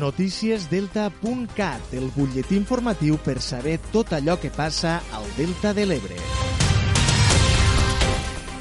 Noticiesdelta.cat, el butlletí informatiu per saber tot allò que passa al Delta de l'Ebre.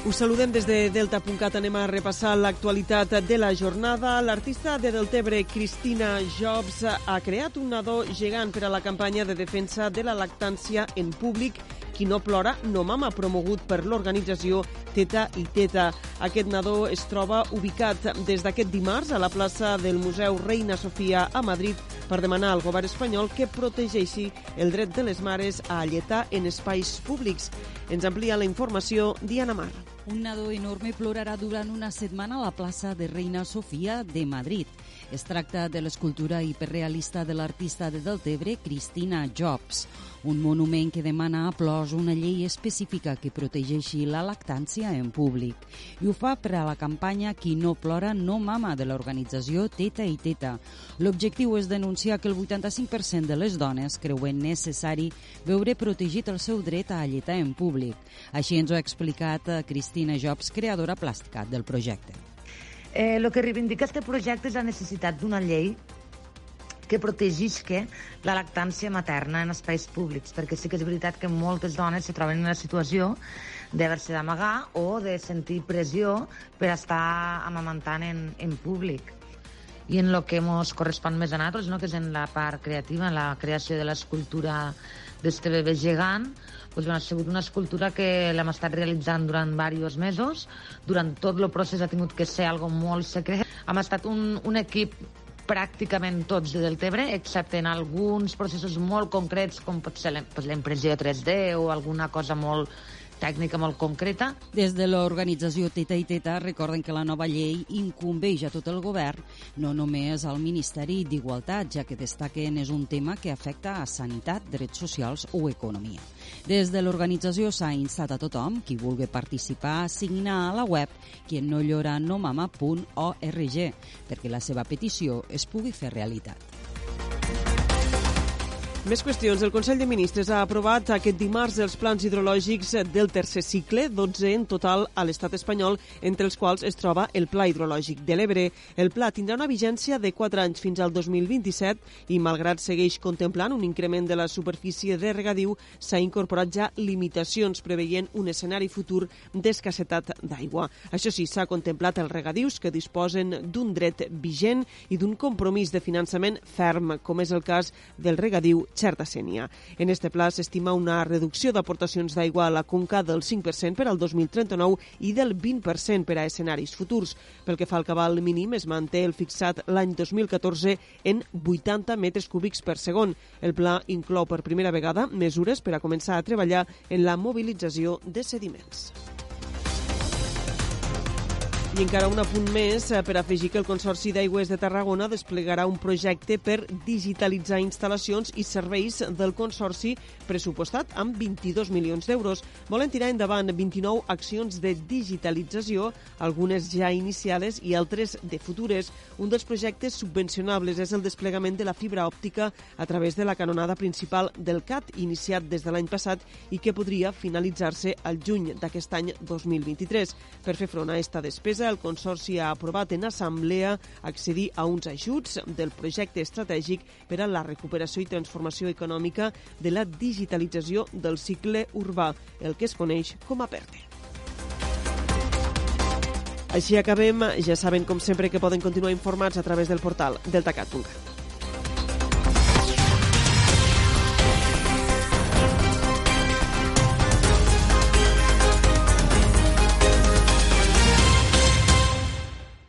Us saludem des de Delta.cat. Anem a repassar l'actualitat de la jornada. L'artista de Deltebre, Cristina Jobs, ha creat un nadó gegant per a la campanya de defensa de la lactància en públic qui no plora no mama, promogut per l'organització Teta i Teta. Aquest nadó es troba ubicat des d'aquest dimarts a la plaça del Museu Reina Sofia a Madrid per demanar al govern espanyol que protegeixi el dret de les mares a alletar en espais públics. Ens amplia la informació Diana Mar. Un nadó enorme plorarà durant una setmana a la plaça de Reina Sofia de Madrid. Es tracta de l'escultura hiperrealista de l'artista de Deltebre, Cristina Jobs, un monument que demana a plors una llei específica que protegeixi la lactància en públic. I ho fa per a la campanya Qui no plora no mama de l'organització Teta i Teta. L'objectiu és denunciar que el 85% de les dones creuen necessari veure protegit el seu dret a alletar en públic. Així ens ho ha explicat Cristina Jobs, creadora plàstica del projecte. Eh, que reivindica aquest projecte és la necessitat d'una llei que protegisca la lactància materna en espais públics, perquè sí que és veritat que moltes dones se troben en la situació d'haver-se d'amagar o de sentir pressió per estar amamantant en, en públic. I en el que ens correspon més a nosaltres, no? que és en la part creativa, en la creació de l'escultura d'este bebè gegant, doncs, bueno, ha sigut una escultura que l'hem estat realitzant durant diversos mesos. Durant tot el procés ha tingut que ser algo molt secret. Hem estat un, un equip pràcticament tots de Deltebre, excepte en alguns processos molt concrets, com pot ser la impressió 3D o alguna cosa molt tècnica molt concreta. Des de l'organització Teta i Teta recorden que la nova llei incumbeix a tot el govern, no només al Ministeri d'Igualtat, ja que destaquen és un tema que afecta a sanitat, drets socials o economia. Des de l'organització s'ha instat a tothom qui vulgui participar a signar a la web quiennolloranomama.org perquè la seva petició es pugui fer realitat. Més qüestions. El Consell de Ministres ha aprovat aquest dimarts els plans hidrològics del tercer cicle, 12 en total a l'estat espanyol, entre els quals es troba el Pla Hidrològic de l'Ebre. El pla tindrà una vigència de 4 anys fins al 2027 i, malgrat segueix contemplant un increment de la superfície de regadiu, s'ha incorporat ja limitacions preveient un escenari futur d'escassetat d'aigua. Això sí, s'ha contemplat els regadius que disposen d'un dret vigent i d'un compromís de finançament ferm, com és el cas del regadiu Xerta Sènia. En este pla s'estima una reducció d'aportacions d'aigua a la conca del 5% per al 2039 i del 20% per a escenaris futurs. Pel que fa al cabal mínim, es manté el fixat l'any 2014 en 80 metres cúbics per segon. El pla inclou per primera vegada mesures per a començar a treballar en la mobilització de sediments. I encara un apunt més eh, per afegir que el Consorci d'Aigües de Tarragona desplegarà un projecte per digitalitzar instal·lacions i serveis del Consorci pressupostat amb 22 milions d'euros. Volen tirar endavant 29 accions de digitalització, algunes ja iniciades i altres de futures. Un dels projectes subvencionables és el desplegament de la fibra òptica a través de la canonada principal del CAT, iniciat des de l'any passat i que podria finalitzar-se al juny d'aquest any 2023. Per fer front a aquesta despesa, el Consorci ha aprovat en assemblea accedir a uns ajuts del projecte estratègic per a la recuperació i transformació econòmica de la digitalització del cicle urbà, el que es coneix com a PERTE. Així acabem. Ja saben, com sempre, que poden continuar informats a través del portal deltacat.cat.